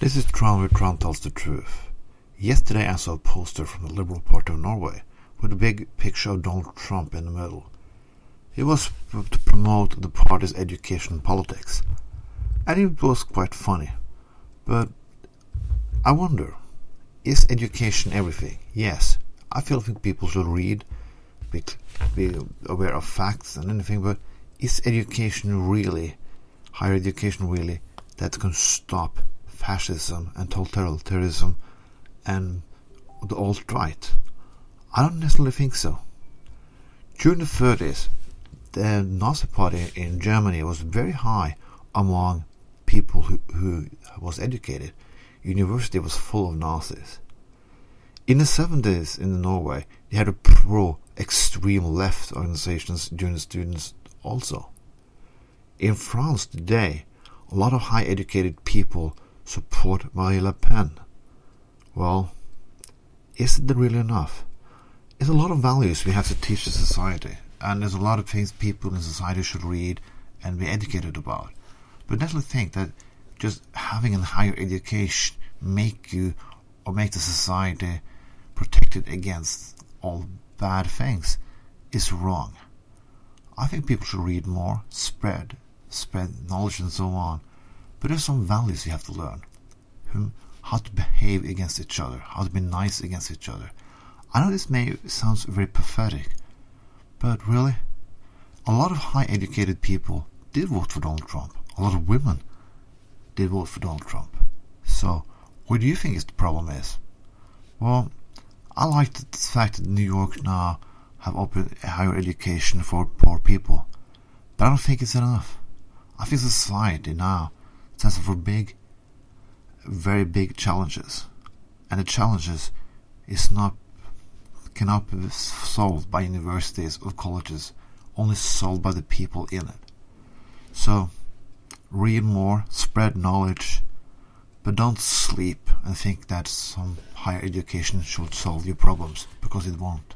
This is Trond where Trond tells the truth. Yesterday I saw a poster from the Liberal Party of Norway with a big picture of Donald Trump in the middle. It was to promote the party's education politics. And it was quite funny. But I wonder, is education everything? Yes, I feel think people should read, be, be aware of facts and anything, but is education really, higher education really, that can stop fascism and totalitarianism and the alt-right? I don't necessarily think so. During the 30s, the Nazi party in Germany was very high among people who, who was educated. University was full of Nazis. In the 70s in Norway, they had a pro-extreme left organizations during the students also. In France today, a lot of high educated people support Marine Le Pen. Well, is it really enough? There's a lot of values we have to teach the society, and there's a lot of things people in society should read and be educated about. But definitely think that just having a higher education make you or make the society protected against all bad things is wrong. I think people should read more, spread, spread knowledge and so on. But there's some values you have to learn. Hmm? How to behave against each other, how to be nice against each other. I know this may sound very pathetic, but really, a lot of high educated people did vote for Donald Trump. A lot of women did vote for Donald Trump. So, what do you think is the problem is? Well, I like the fact that New York now have opened higher education for poor people, but I don't think it's enough. I think society now stands for big, very big challenges, and the challenges is not cannot be solved by universities or colleges, only solved by the people in it. So, read more, spread knowledge, but don't sleep and think that some higher education should solve your problems, because it won't.